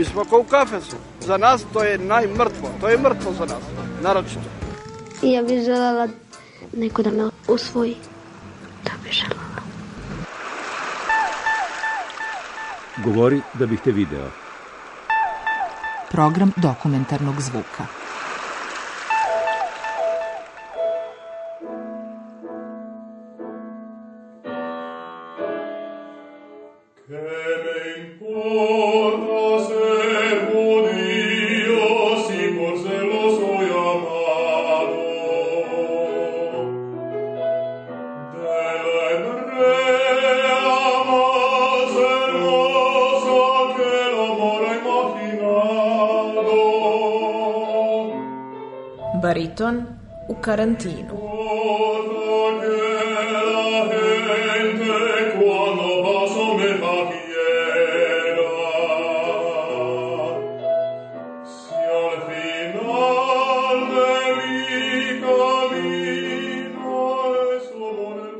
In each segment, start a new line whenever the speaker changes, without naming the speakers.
Mi smo kao u kafesu. Za nas to je najmrtvo. To je mrtvo za nas. Naročito.
I ja bih želela neko da me usvoji. Da bih želela.
Govori da bih te video.
Program dokumentarnog zvuka.
Che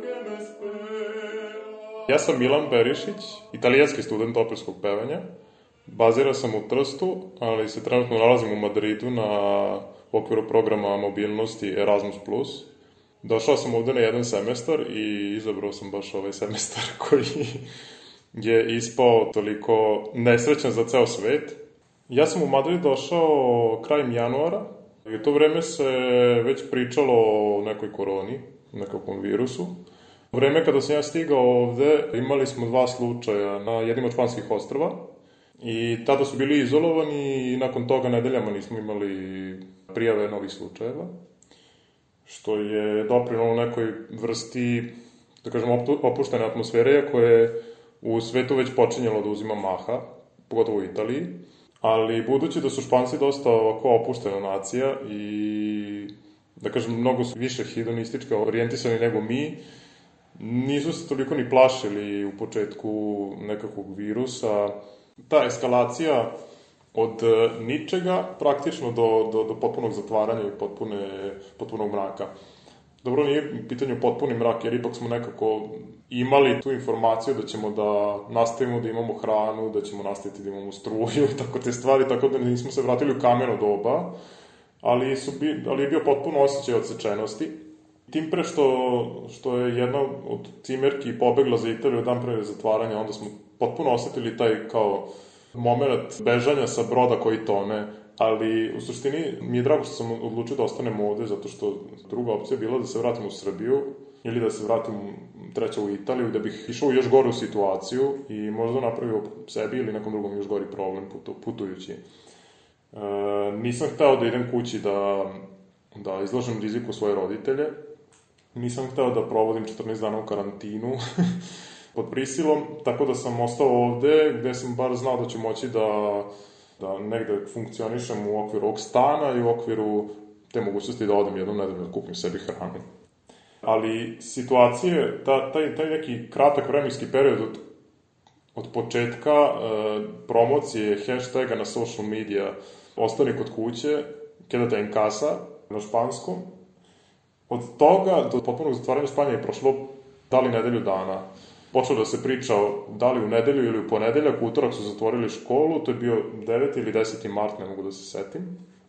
que me espera. Ja sam Milan Berišić, italijanski student operskog pevanja. Bazira sam u Trstu, ali se trenutno nalazim u Madridu na u okviru programa mobilnosti Erasmus+. Došao sam ovde na jedan semestar i izabrao sam baš ovaj semestar koji je ispao toliko nesrećan za ceo svet. Ja sam u Madrid došao krajem januara i u to vreme se već pričalo o nekoj koroni, nekakvom virusu. U vreme kada sam ja stigao ovde, imali smo dva slučaja na jednim od španskih ostrava i tada su bili izolovani i nakon toga nedeljama nismo imali prijave novih slučajeva, što je doprinalo nekoj vrsti, da kažem, opuštene atmosfere, koje je u svetu već počinjalo da uzima maha, pogotovo u Italiji, ali budući da su Španci dosta ovako opuštena nacija i da kažem, mnogo su više hedonistički orijentisani nego mi, nisu se toliko ni plašili u početku nekakvog virusa. Ta eskalacija od e, ničega praktično do, do, do potpunog zatvaranja i potpune, potpunog mraka. Dobro, nije u pitanju potpuni mrak, jer ipak smo nekako imali tu informaciju da ćemo da nastavimo da imamo hranu, da ćemo nastaviti da imamo struju i tako te stvari, tako da nismo se vratili u kameno doba, ali, su bi, ali je bio potpuno osjećaj odsečenosti. Tim pre što, što je jedna od cimerki pobegla za Italiju dan pre zatvaranja, onda smo potpuno osetili taj kao moment bežanja sa broda koji tone, ali u suštini mi je drago što sam odlučio da ostanem ovde, zato što druga opcija je bila da se vratim u Srbiju ili da se vratim treća u Italiju i da bih išao u još goru situaciju i možda napravio sebi ili nekom drugom još gori problem putu, putujući. E, nisam hteo da idem kući da, da izlažem riziku svoje roditelje, nisam hteo da provodim 14 dana u karantinu pod prisilom, tako da sam ostao ovde gde sam bar znao da ću moći da, da negde funkcionišem u okviru ovog stana i u okviru te mogućnosti da odem jednom nedeljno da kupim sebi hranu. Ali situacije, ta, taj, taj neki kratak vremenski period od, od početka e, promocije hashtaga na social media ostani kod kuće, kedate en casa na španskom, od toga do potpunog zatvaranja Španije je prošlo da li nedelju dana. Počelo da se priča o da li u nedelju ili u ponedeljak, u utorak su zatvorili školu, to je bio 9. ili 10. mart, ne mogu da se setim.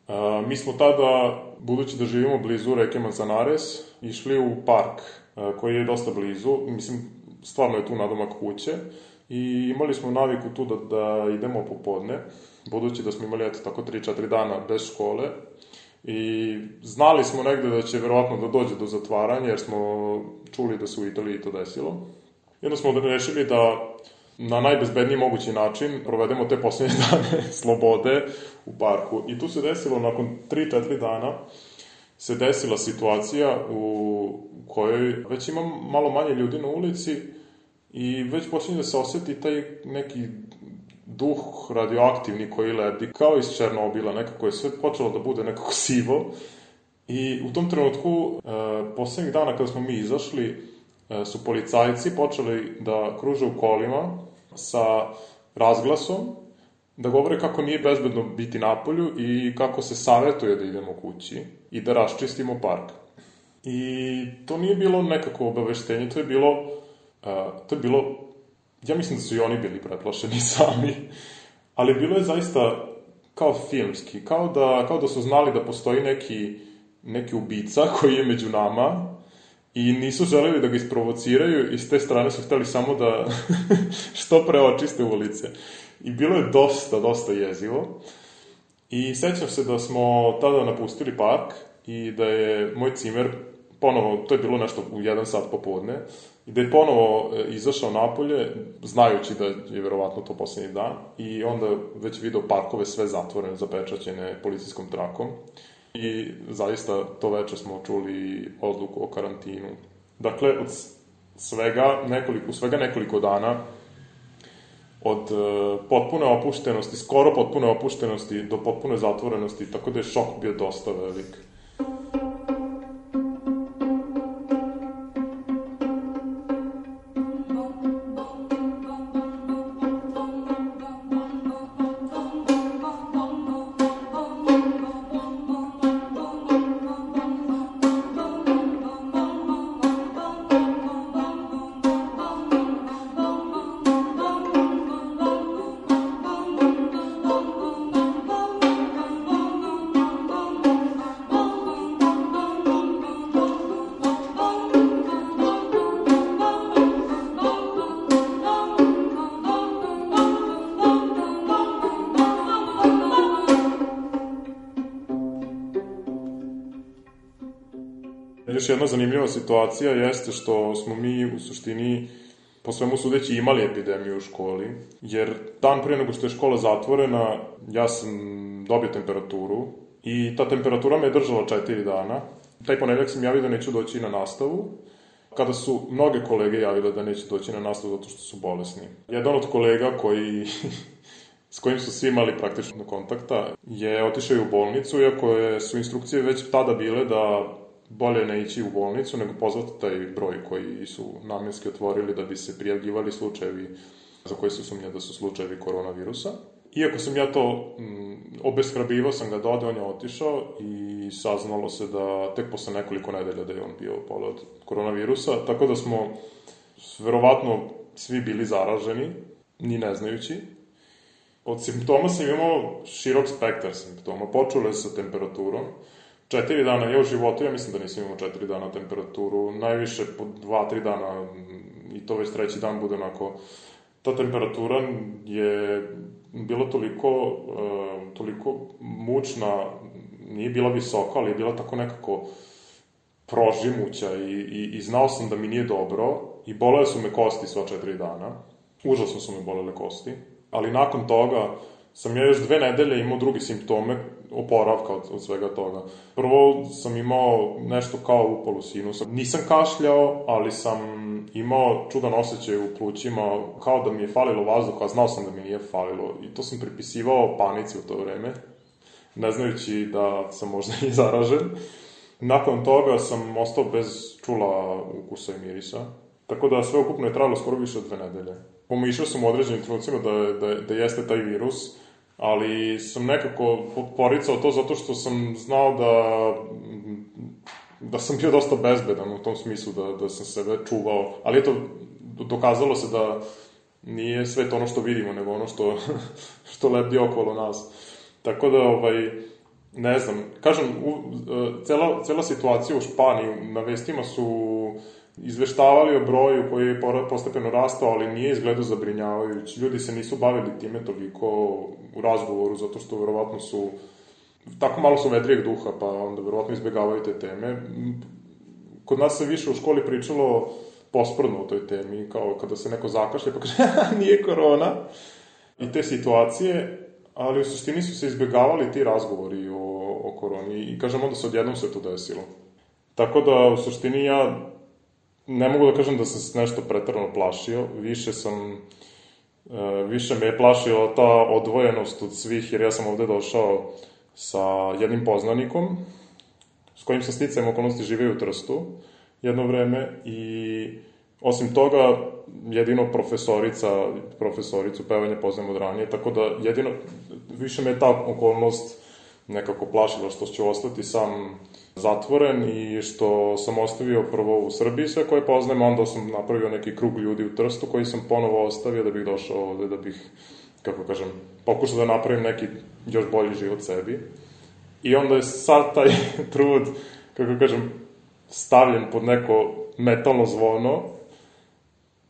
Uh, mi smo tada, budući da živimo blizu reke Manzanares, išli u park uh, koji je dosta blizu, mislim, stvarno je tu nadomak kuće i imali smo naviku tu da, da idemo popodne, budući da smo imali eto tako 3-4 dana bez škole, I znali smo negde da će verovatno da dođe do zatvaranja, jer smo čuli da se u Italiji to desilo. I onda smo rešili da na najbezbedniji mogući način provedemo te poslednje dane slobode u parku. I tu se desilo, nakon 3-4 dana, se desila situacija u kojoj već ima malo manje ljudi na ulici i već počinje da se oseti taj neki duh radioaktivni koji ledi, kao iz Černobila, nekako je sve počelo da bude nekako sivo. I u tom trenutku, e, poslednjih dana kada smo mi izašli, su policajci počeli da kruže u kolima sa razglasom, da govore kako nije bezbedno biti napolju i kako se savetuje da idemo kući i da raščistimo park. I to nije bilo nekako obaveštenje, to je bilo, uh, to je bilo, ja mislim da su i oni bili preplašeni sami, ali bilo je zaista kao filmski, kao da, kao da su znali da postoji neki, neki ubica koji je među nama i nisu želeli da ga isprovociraju i s te strane su hteli samo da što pre očiste ulice. I bilo je dosta, dosta jezivo. I sećam se da smo tada napustili park i da je moj cimer ponovo, to je bilo nešto u jedan sat popodne, i da je ponovo e, izašao napolje, znajući da je verovatno to poslednji dan, i onda već video parkove sve zatvorene, zapečaćene policijskom trakom. I zaista to veče smo čuli odluku o karantinu. Dakle, od svega nekoliko, svega nekoliko dana od uh, potpune opuštenosti, skoro potpune opuštenosti do potpune zatvorenosti, tako da je šok bio dosta velik. Još jedna zanimljiva situacija jeste što smo mi u suštini po svemu sudeći imali epidemiju u školi, jer dan prije nego što je škola zatvorena, ja sam dobio temperaturu i ta temperatura me je držala četiri dana. Taj ponedeljak sam javio da neću doći na nastavu, kada su mnoge kolege javile da neće doći na nastavu zato što su bolesni. Jedan od kolega koji s kojim su svi imali praktično kontakta, je otišao u bolnicu, iako je, su instrukcije već tada bile da bolje ne ići u bolnicu, nego pozvati taj broj koji su namenski otvorili da bi se prijavljivali slučajevi za koje se sumnja da su slučajevi koronavirusa. Iako sam ja to mm, obeshrabivao sam ga dode, on je otišao i saznalo se da tek posle nekoliko nedelja da je on bio pola od koronavirusa, tako da smo verovatno svi bili zaraženi, ni ne znajući. Od simptoma sam imao širok spektar simptoma. Počelo je sa temperaturom, četiri dana, ja u životu, ja mislim da nisam imao četiri dana temperaturu, najviše po dva, tri dana i to već treći dan bude onako, ta temperatura je bila toliko, uh, toliko mučna, nije bila visoka, ali je bila tako nekako prožimuća i, i, i znao sam da mi nije dobro i bolele su me kosti sva četiri dana. Užasno su me bolele kosti. Ali nakon toga sam ja još dve nedelje imao drugi simptome oporavka od, od svega toga. Prvo sam imao nešto kao upolu sinusa. Nisam kašljao, ali sam imao čudan osjećaj u plućima, kao da mi je falilo vazduha, a znao sam da mi nije falilo. I to sam pripisivao panici u to vreme, ne znajući da sam možda i zaražen. Nakon toga sam ostao bez čula ukusa i mirisa. Tako da sve ukupno je trajalo skoro više od dve nedelje. Pomišljao sam u određenim trenucima da, da, da jeste taj virus, ali sam nekako poricao to zato što sam znao da da sam bio dosta bezbedan u tom smislu da, da sam sebe čuvao, ali eto, dokazalo se da nije sve to ono što vidimo, nego ono što, što lebdi okolo nas. Tako da, ovaj, ne znam, kažem, u, e, cela, cela situacija u Španiji, na vestima su izveštavali o broju koji je postepeno rastao, ali nije izgledao zabrinjavajući. Ljudi se nisu bavili time toliko u razgovoru, zato što verovatno su tako malo su vedrijeg duha, pa onda verovatno izbegavaju te teme. Kod nas se više u školi pričalo posporno o toj temi, kao kada se neko zakašlja, pa kaže, nije korona. I te situacije, ali u suštini su se izbegavali ti razgovori o, o koroni i kažem onda se odjednom sve to desilo. Tako da u suštini ja ne mogu da kažem da sam se nešto pretrano plašio, više sam E, više me je plašila ta odvojenost od svih, jer ja sam ovde došao sa jednim poznanikom, s kojim sam sticajem okolnosti živeo u Trstu jedno vreme i osim toga jedino profesorica, profesoricu pevanja poznajem od ranije, tako da jedino, više me ta okolnost nekako plašila što ću ostati sam zatvoren i što sam ostavio prvo u Srbiji sve koje poznajem, onda sam napravio neki krug ljudi u Trstu koji sam ponovo ostavio da bih došao ovde, da bih, kako kažem, pokušao da napravim neki još bolji život sebi. I onda je sad taj trud, kako kažem, stavljen pod neko metalno zvono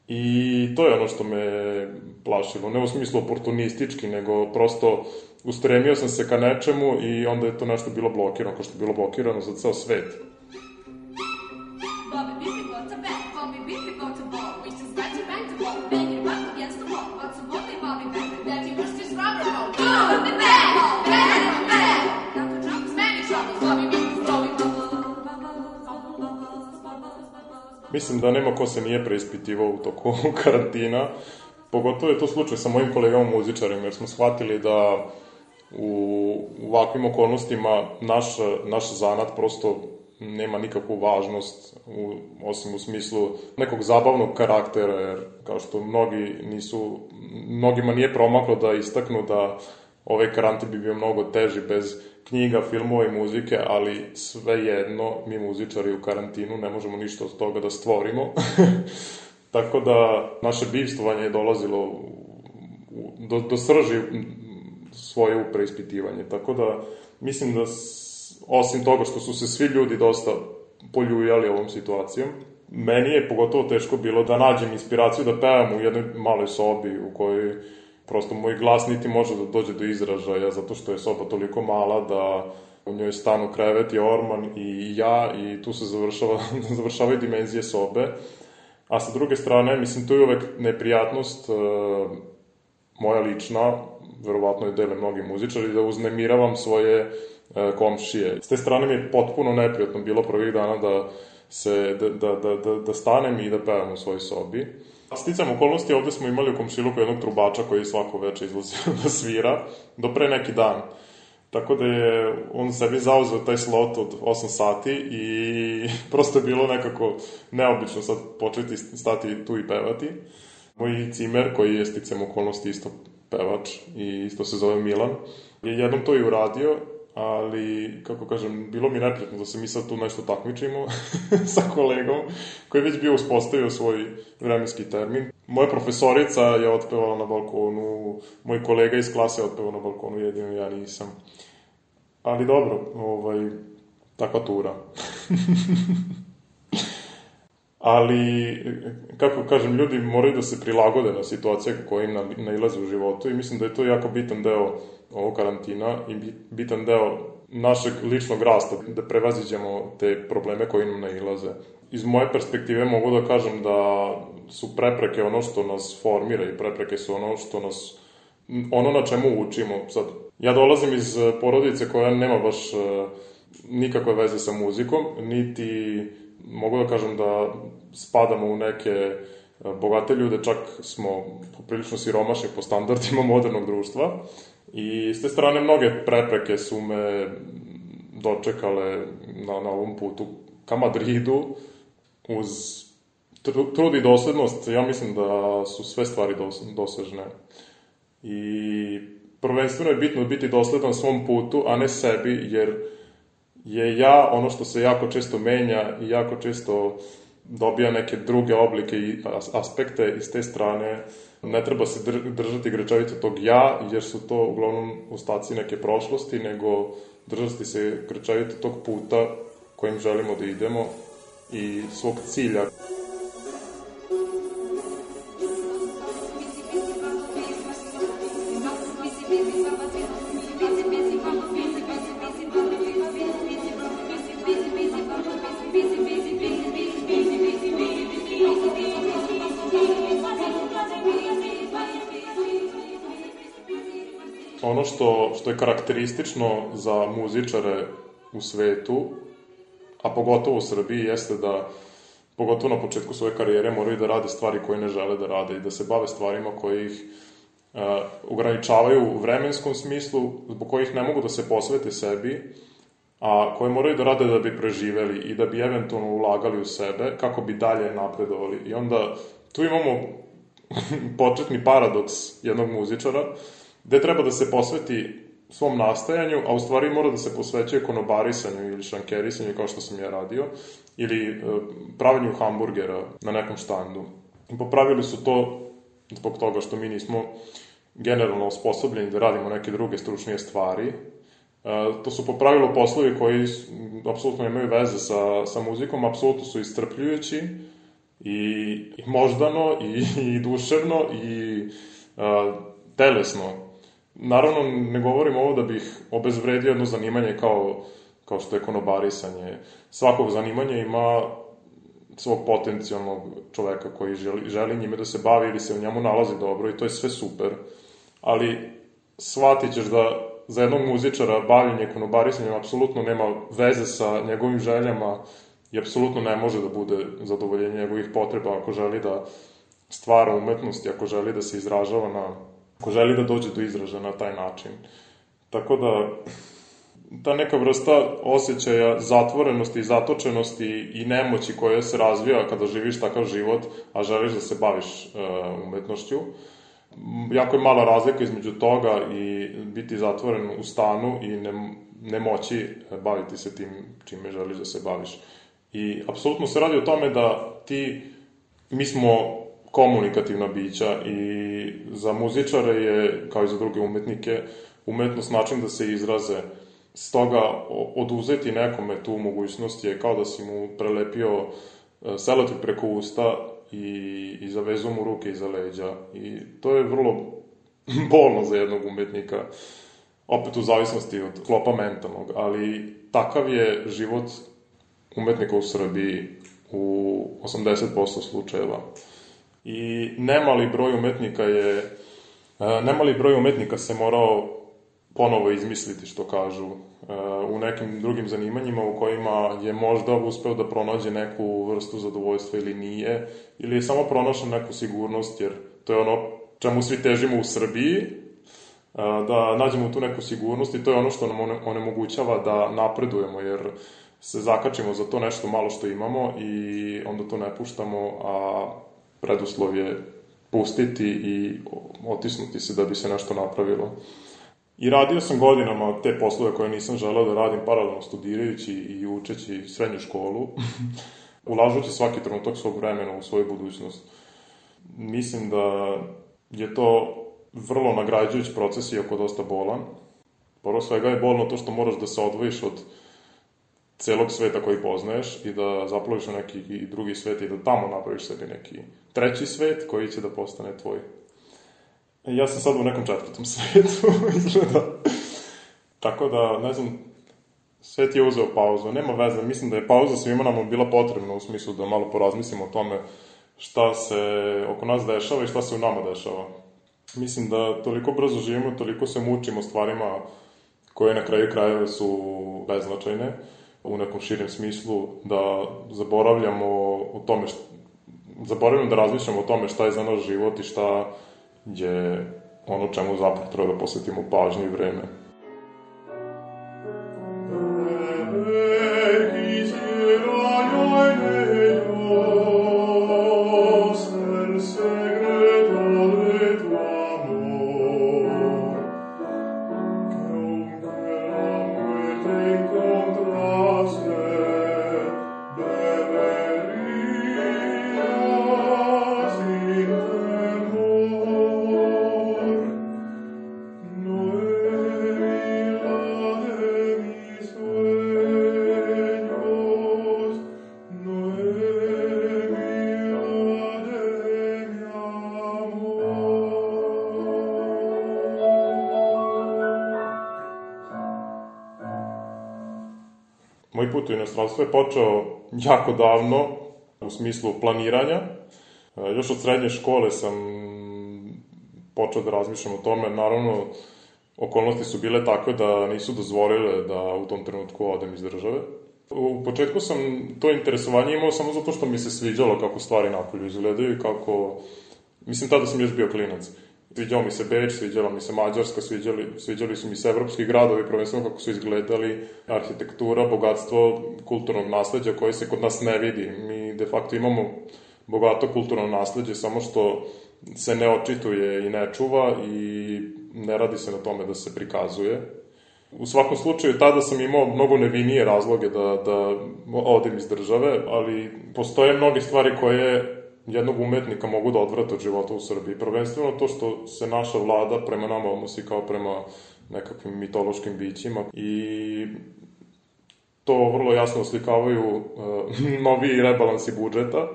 i to je ono što me plašilo. Ne u smislu oportunistički, nego prosto ustremio sam se ka nečemu i onda je to nešto bilo blokirano, kao što je bilo blokirano za ceo svet. Mislim da nema ko se nije preispitivao u toku karantina. Pogotovo je to slučaj sa mojim kolegama muzičarima, jer smo shvatili da u ovakvim okolnostima naš, naš zanat prosto nema nikakvu važnost, u, osim u smislu nekog zabavnog karaktera, jer kao što mnogi nisu, mnogima nije promaklo da istaknu da ovaj karantin bi bio mnogo teži bez knjiga, filmova i muzike, ali sve jedno, mi muzičari u karantinu ne možemo ništa od toga da stvorimo. Tako da naše bivstvovanje je dolazilo do, do srži svoje preispitivanje. Tako da mislim da osim toga što su se svi ljudi dosta poljujali ovom situacijom, meni je pogotovo teško bilo da nađem inspiraciju da pevam u jednoj maloj sobi u kojoj prosto moj glas niti može da dođe do izražaja zato što je soba toliko mala da u njoj stanu krevet i orman i ja i tu se završava, završavaju dimenzije sobe. A sa druge strane, mislim, tu je uvek neprijatnost e, moja lična, verovatno je dele mnogi muzičari, da uznemiravam svoje e, komšije. S te strane mi je potpuno neprijatno bilo prvih dana da se, da, da, da, da, da stanem i da pevam u svojoj sobi. Sticam okolnosti, ovde smo imali u komšiluku jednog trubača koji svako veče izlazi da svira, do pre neki dan. Tako da je on sebi zauzeo taj slot od 8 sati i prosto je bilo nekako neobično sad početi stati tu i pevati. Moj cimer, koji je sticam okolnosti isto pevač i isto se zove Milan, je jednom to i uradio ali, kako kažem, bilo mi neprijatno da se mi sad tu nešto takmičimo sa kolegom, koji je već bio uspostavio svoj vremenski termin. Moja profesorica je otpevala na balkonu, moj kolega iz klase je otpevao na balkonu, jedino ja nisam. Ali dobro, ovaj, takva tura. ali, kako kažem, ljudi moraju da se prilagode na situacije koje im nailaze u životu i mislim da je to jako bitan deo ovog karantina i bitan deo našeg ličnog rasta, da prevaziđemo te probleme koje nam nailaze. Iz moje perspektive mogu da kažem da su prepreke ono što nas formira i prepreke su ono što nas, ono na čemu učimo. Sad, ja dolazim iz porodice koja nema baš e, nikakve veze sa muzikom, niti mogu da kažem da spadamo u neke e, bogate ljude, čak smo poprilično siromašni po standardima modernog društva. I s te strane mnoge prepreke su me dočekale na, na ovom putu ka Madridu uz trud i doslednost. Ja mislim da su sve stvari dos, dosežne. I prvenstveno je bitno biti dosledan svom putu, a ne sebi, jer je ja ono što se jako često menja i jako često dobija neke druge oblike i aspekte iz te strane ne treba se držati grečevito tog ja, jer su to uglavnom ostaci neke prošlosti, nego držati se grečevito tog puta kojim želimo da idemo i svog cilja. Karakteristično za muzičare u svetu, a pogotovo u Srbiji, jeste da pogotovo na početku svoje karijere, moraju da rade stvari koje ne žele da rade i da se bave stvarima koje ih uh, ograničavaju u vremenskom smislu, zbog kojih ne mogu da se posvete sebi, a koje moraju da rade da bi preživeli i da bi eventualno ulagali u sebe kako bi dalje napredovali. I onda tu imamo početni paradoks jednog muzičara, gde treba da se posveti svom nastajanju, a u stvari mora da se posvećuje konobarisanju ili šankerisanju, kao što sam ja radio, ili e, pravanju hamburgera na nekom štandu. Popravili su to zbog toga što mi nismo generalno osposobljeni da radimo neke druge stručnije stvari. E, to su po pravilu poslovi koji apsolutno imaju veze sa, sa muzikom, apsolutno su istrpljujući i, i moždano i, i duševno i a, telesno Naravno, ne govorim ovo da bih obezvredio jedno zanimanje kao, kao što je konobarisanje. Svakog zanimanja ima svog potencijalnog čoveka koji želi, želi njime da se bavi ili se u njemu nalazi dobro i to je sve super. Ali shvatit ćeš da za jednog muzičara bavljenje konobarisanjem apsolutno nema veze sa njegovim željama i apsolutno ne može da bude zadovoljenje njegovih potreba ako želi da stvara umetnost i ako želi da se izražava na ko želi da dođe do izražaja na taj način. Tako da, ta neka vrsta osjećaja zatvorenosti i zatočenosti i nemoći koja se razvija kada živiš takav život, a želiš da se baviš uh, umetnošću, jako je mala razlika između toga i biti zatvoren u stanu i ne, ne moći baviti se tim čime želiš da se baviš. I apsolutno se radi o tome da ti, mi smo komunikativna bića i za muzičare je, kao i za druge umetnike, umetnost način da se izraze. Stoga oduzeti nekome tu mogućnost je kao da si mu prelepio e, selotip preko usta i, i zavezu mu ruke iza leđa. I to je vrlo bolno za jednog umetnika, opet u zavisnosti od klopa mentalnog, ali takav je život umetnika u Srbiji u 80% slučajeva i nemali broj umetnika je e, nemali broj umetnika se morao ponovo izmisliti što kažu e, u nekim drugim zanimanjima u kojima je možda uspeo da pronađe neku vrstu zadovoljstva ili nije ili je samo pronašao neku sigurnost jer to je ono čemu svi težimo u Srbiji e, da nađemo tu neku sigurnost i to je ono što nam onemogućava da napredujemo jer se zakačimo za to nešto malo što imamo i onda to ne puštamo, a preduslov je pustiti i otisnuti se da bi se nešto napravilo. I radio sam godinama te poslove koje nisam želeo da radim paralelno studirajući i učeći srednju školu, ulažući svaki trenutak svog vremena u svoju budućnost. Mislim da je to vrlo nagrađujući proces, iako dosta bolan. Prvo svega je bolno to što moraš da se odvojiš od celog sveta koji poznaješ i da zaploviš u neki drugi svet i da tamo napraviš sebi neki treći svet koji će da postane tvoj. Ja sam sad u nekom četvrtom svetu, izgleda. Tako da, ne znam, svet je uzeo pauzu, nema veze, mislim da je pauza svima nama bila potrebna u smislu da malo porazmislimo o tome šta se oko nas dešava i šta se u nama dešava. Mislim da toliko brzo živimo, toliko se mučimo stvarima koje na kraju krajeva su beznačajne u nekom širem smislu, da zaboravljamo o tome što, zaboravljamo da razmišljamo o tome šta je za naš život i šta je ono čemu zapravo treba da posvetimo pažnju i vreme. Put u inostranstvo je počeo jako davno u smislu planiranja. E, još od srednje škole sam počeo da razmišljam o tome. Naravno, okolnosti su bile takve da nisu dozvolile da u tom trenutku odem iz države. U početku sam to interesovanje imao samo zato što mi se sviđalo kako stvari napolju izgledaju i kako... Mislim, tada sam još bio klinac. Sviđao mi se Beč, sviđala mi se Mađarska, sviđali, sviđali su mi se evropski gradovi, prvenstveno kako su izgledali, arhitektura, bogatstvo kulturnog nasledđa koje se kod nas ne vidi. Mi de facto imamo bogato kulturno nasledđe, samo što se ne očituje i ne čuva i ne radi se na tome da se prikazuje. U svakom slučaju, tada sam imao mnogo nevinije razloge da, da odem iz države, ali postoje mnoge stvari koje jednog umetnika mogu da odvrate od života u Srbiji. Prvenstveno to što se naša vlada prema nama odnosi kao prema nekakvim mitološkim bićima i to vrlo jasno oslikavaju uh, novi rebalansi budžeta.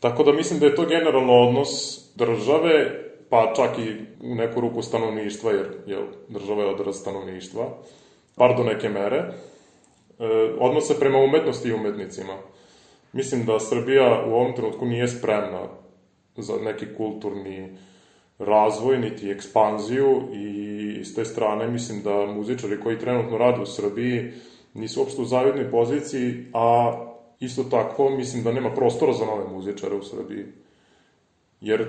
Tako da mislim da je to generalno odnos države, pa čak i u neku ruku stanovništva, jer, jer država je odraz stanovništva, bar do neke mere, e, odnose prema umetnosti i umetnicima. Mislim da Srbija u ovom trenutku nije spremna za neki kulturni razvoj, niti ekspanziju i s te strane mislim da muzičari koji trenutno rade u Srbiji nisu uopšte u zavidnoj poziciji, a isto tako mislim da nema prostora za nove muzičare u Srbiji. Jer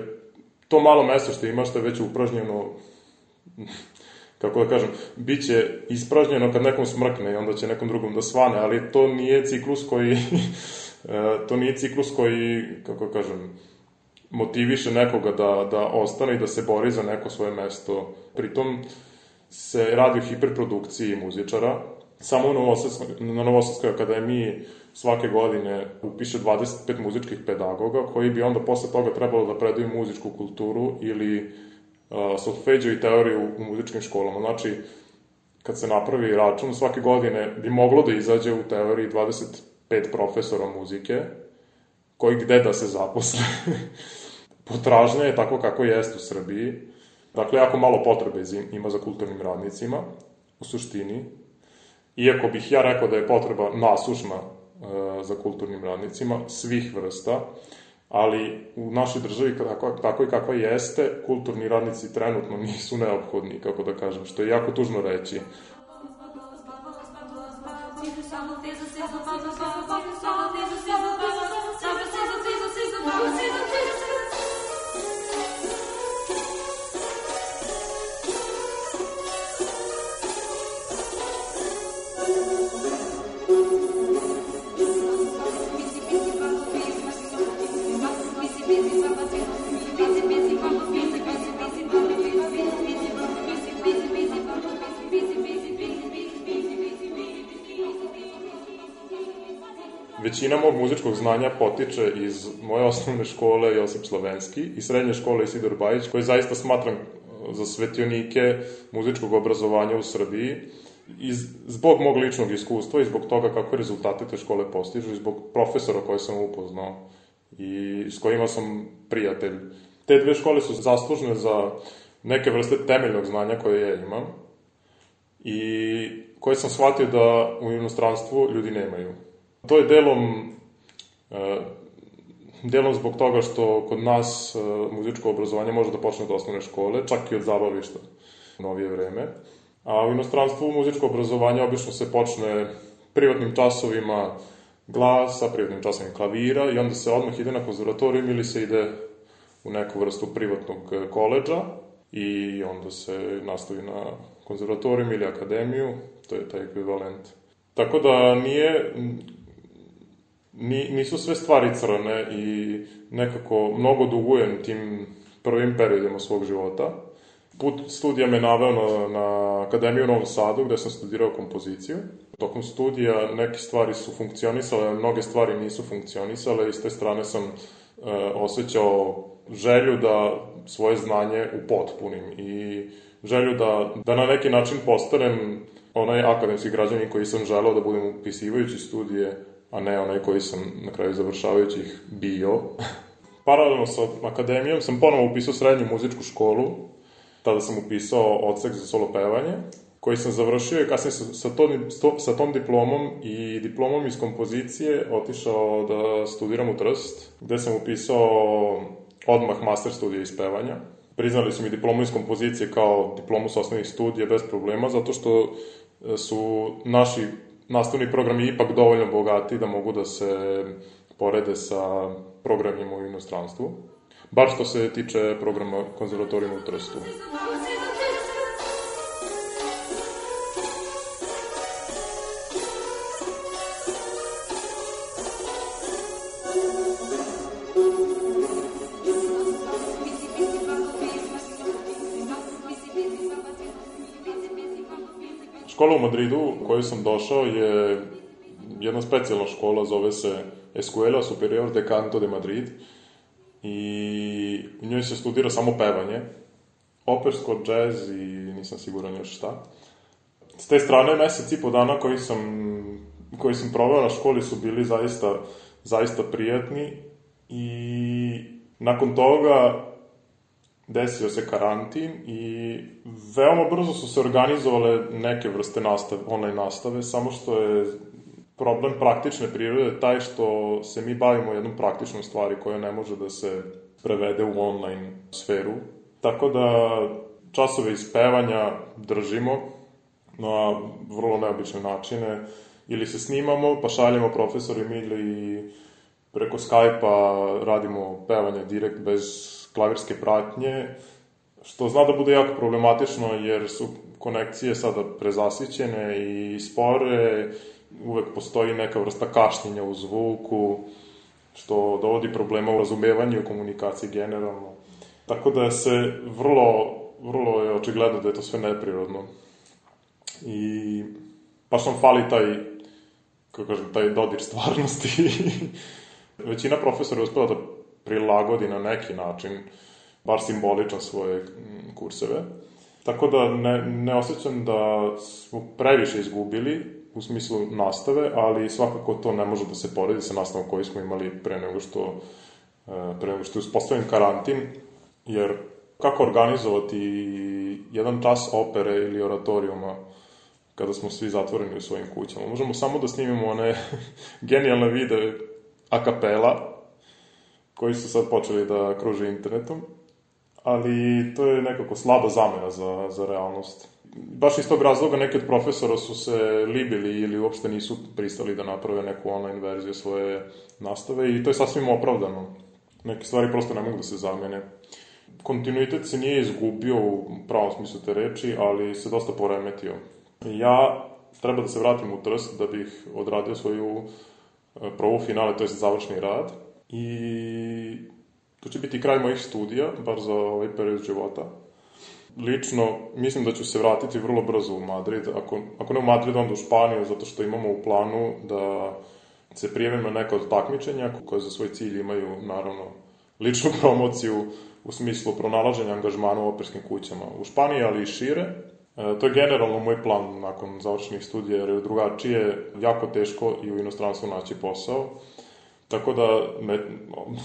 to malo mesto što ima, što je već upražnjeno, kako da kažem, bit će ispražnjeno kad nekom smrkne i onda će nekom drugom da svane, ali to nije ciklus koji to nije ciklus koji, kako kažem, motiviše nekoga da, da ostane i da se bori za neko svoje mesto. Pritom se radi o hiperprodukciji muzičara. Samo na Novosadskoj akademiji svake godine upiše 25 muzičkih pedagoga koji bi onda posle toga trebalo da predaju muzičku kulturu ili uh, solfeđu i teoriju u muzičkim školama. Znači, kad se napravi račun, svake godine bi moglo da izađe u teoriji 20 pet profesora muzike, koji gde da se zaposle. Potražnja je tako kako jeste u Srbiji. Dakle, jako malo potrebe ima za kulturnim radnicima, u suštini. Iako bih ja rekao da je potreba nasušna e, za kulturnim radnicima, svih vrsta, ali u našoj državi tako, tako i kakva jeste, kulturni radnici trenutno nisu neophodni, kako da kažem, što je jako tužno reći. Salvo, salvo, salvo, salvo, salvo, salvo, salvo, salvo, većina mog muzičkog znanja potiče iz moje osnovne škole Josip Slovenski i srednje škole Isidor Bajić, koje zaista smatram uh, za svetionike muzičkog obrazovanja u Srbiji i zbog mog ličnog iskustva i zbog toga kako rezultate te škole postižu i zbog profesora koje sam upoznao i s kojima sam prijatelj. Te dve škole su zaslužne za neke vrste temeljnog znanja koje ja imam i koje sam shvatio da u inostranstvu ljudi nemaju. To je delom e, delom zbog toga što kod nas e, muzičko obrazovanje može da počne od osnovne škole, čak i od zabavišta u novije vreme. A u inostranstvu muzičko obrazovanje obično se počne privatnim časovima glasa, privatnim časovima klavira i onda se odmah ide na konzervatorijum ili se ide u neku vrstu privatnog koleđa i onda se nastavi na konzervatorijum ili akademiju, to je taj ekvivalent. Tako da nije ni, nisu sve stvari crne i nekako mnogo dugujem tim prvim periodima svog života. Put studija me naveo na, na Akademiju u Novom Sadu gde sam studirao kompoziciju. Tokom studija neke stvari su funkcionisale, mnoge stvari nisu funkcionisale i s te strane sam e, osjećao želju da svoje znanje upotpunim i želju da, da na neki način postanem onaj akademski građanin koji sam želeo da budem upisivajući studije a ne onaj koji sam na kraju završavajući ih bio. Paralelno sa akademijom sam ponovo upisao srednju muzičku školu, tada sam upisao odsek za solo pevanje, koji sam završio i kasnije sa, sa, to, sa tom diplomom i diplomom iz kompozicije otišao da studiram u Trst, gde sam upisao odmah master studija iz pevanja. Priznali su mi diplomu iz kompozicije kao diplomu sa osnovnih studija bez problema, zato što su naši nastavni program je ipak dovoljno bogati da mogu da se porede sa programima u inostranstvu. Bar što se tiče programa konzervatorijuma u Trstu. Škola u Madridu u koju sam došao je jedna specijalna škola, zove se Escuela Superior de Canto de Madrid i u njoj se studira samo pevanje, opersko, džez i nisam siguran još šta. S te strane, mesec i po dana koji sam, koji sam proveo na školi su bili zaista, zaista prijatni i nakon toga desio se karantin i veoma brzo su se organizovale neke vrste nastave, online nastave, samo što je problem praktične prirode taj što se mi bavimo jednom praktičnom stvari koja ne može da se prevede u online sferu. Tako da časove ispevanja držimo na vrlo neobične načine. Ili se snimamo, pa šaljemo profesorima ili preko Skype-a radimo pevanje direkt bez klavirske pratnje, što zna da bude jako problematično jer su konekcije sada prezasićene i spore, uvek postoji neka vrsta kašnjenja u zvuku, što dovodi problema u razumevanju i komunikaciji generalno. Tako da se vrlo, vrlo je očigledno da je to sve neprirodno. I baš nam fali taj, kako kažem, taj dodir stvarnosti. Većina profesora je uspela da prilagodi na neki način, bar simboličan svoje mm, kurseve. Tako da ne, ne osjećam da smo previše izgubili u smislu nastave, ali svakako to ne može da se poredi sa nastavom koju smo imali pre nego što, e, pre nego što je uspostavljen karantin, jer kako organizovati jedan čas opere ili oratorijuma kada smo svi zatvoreni u svojim kućama. Možemo samo da snimimo one genijalne videe a kapela, koji su sad počeli da kruže internetom, ali to je nekako slaba zamena za, za realnost. Baš iz tog razloga neki od profesora su se libili ili uopšte nisu pristali da naprave neku online verziju svoje nastave i to je sasvim opravdano. Neke stvari prosto ne mogu da se zamene. Kontinuitet se nije izgubio u pravom smislu te reči, ali se dosta poremetio. Ja treba da se vratim u Trst da bih odradio svoju e, provu finale, to je završni rad i to će biti kraj mojih studija, bar za ovaj period života. Lično, mislim da ću se vratiti vrlo brzo u Madrid, ako, ako ne u Madrid, onda u Španiju, zato što imamo u planu da se prijavim na neka od takmičenja koje za svoj cilj imaju, naravno, ličnu promociju u smislu pronalaženja angažmana u operskim kućama u Španiji, ali i šire. E, to je generalno moj plan nakon završenih studija, jer je drugačije jako teško i u inostranstvu naći posao. Tako da me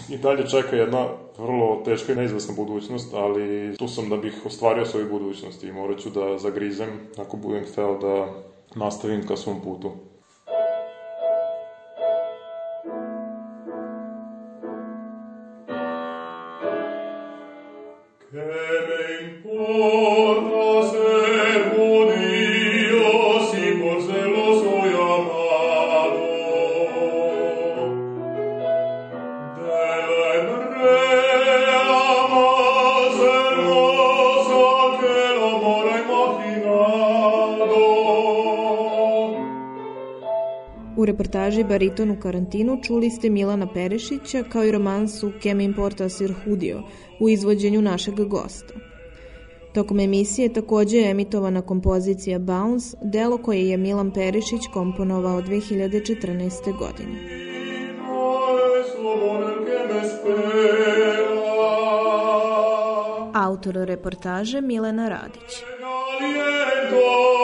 i dalje čeka jedna vrlo teška i neizvesna budućnost, ali tu sam da bih ostvario svoju budućnost i morat ću da zagrizem ako budem hteo da nastavim ka svom putu.
Reportaži Bariton u karantinu čuli ste Milana Perešića kao i romansu Kem importa sir hudio u izvođenju našeg gosta. Tokom emisije takođe je emitovana kompozicija Bounce, delo koje je Milan Perešić komponovao 2014. godine. Autor reportaže Milena Radić. Caliento,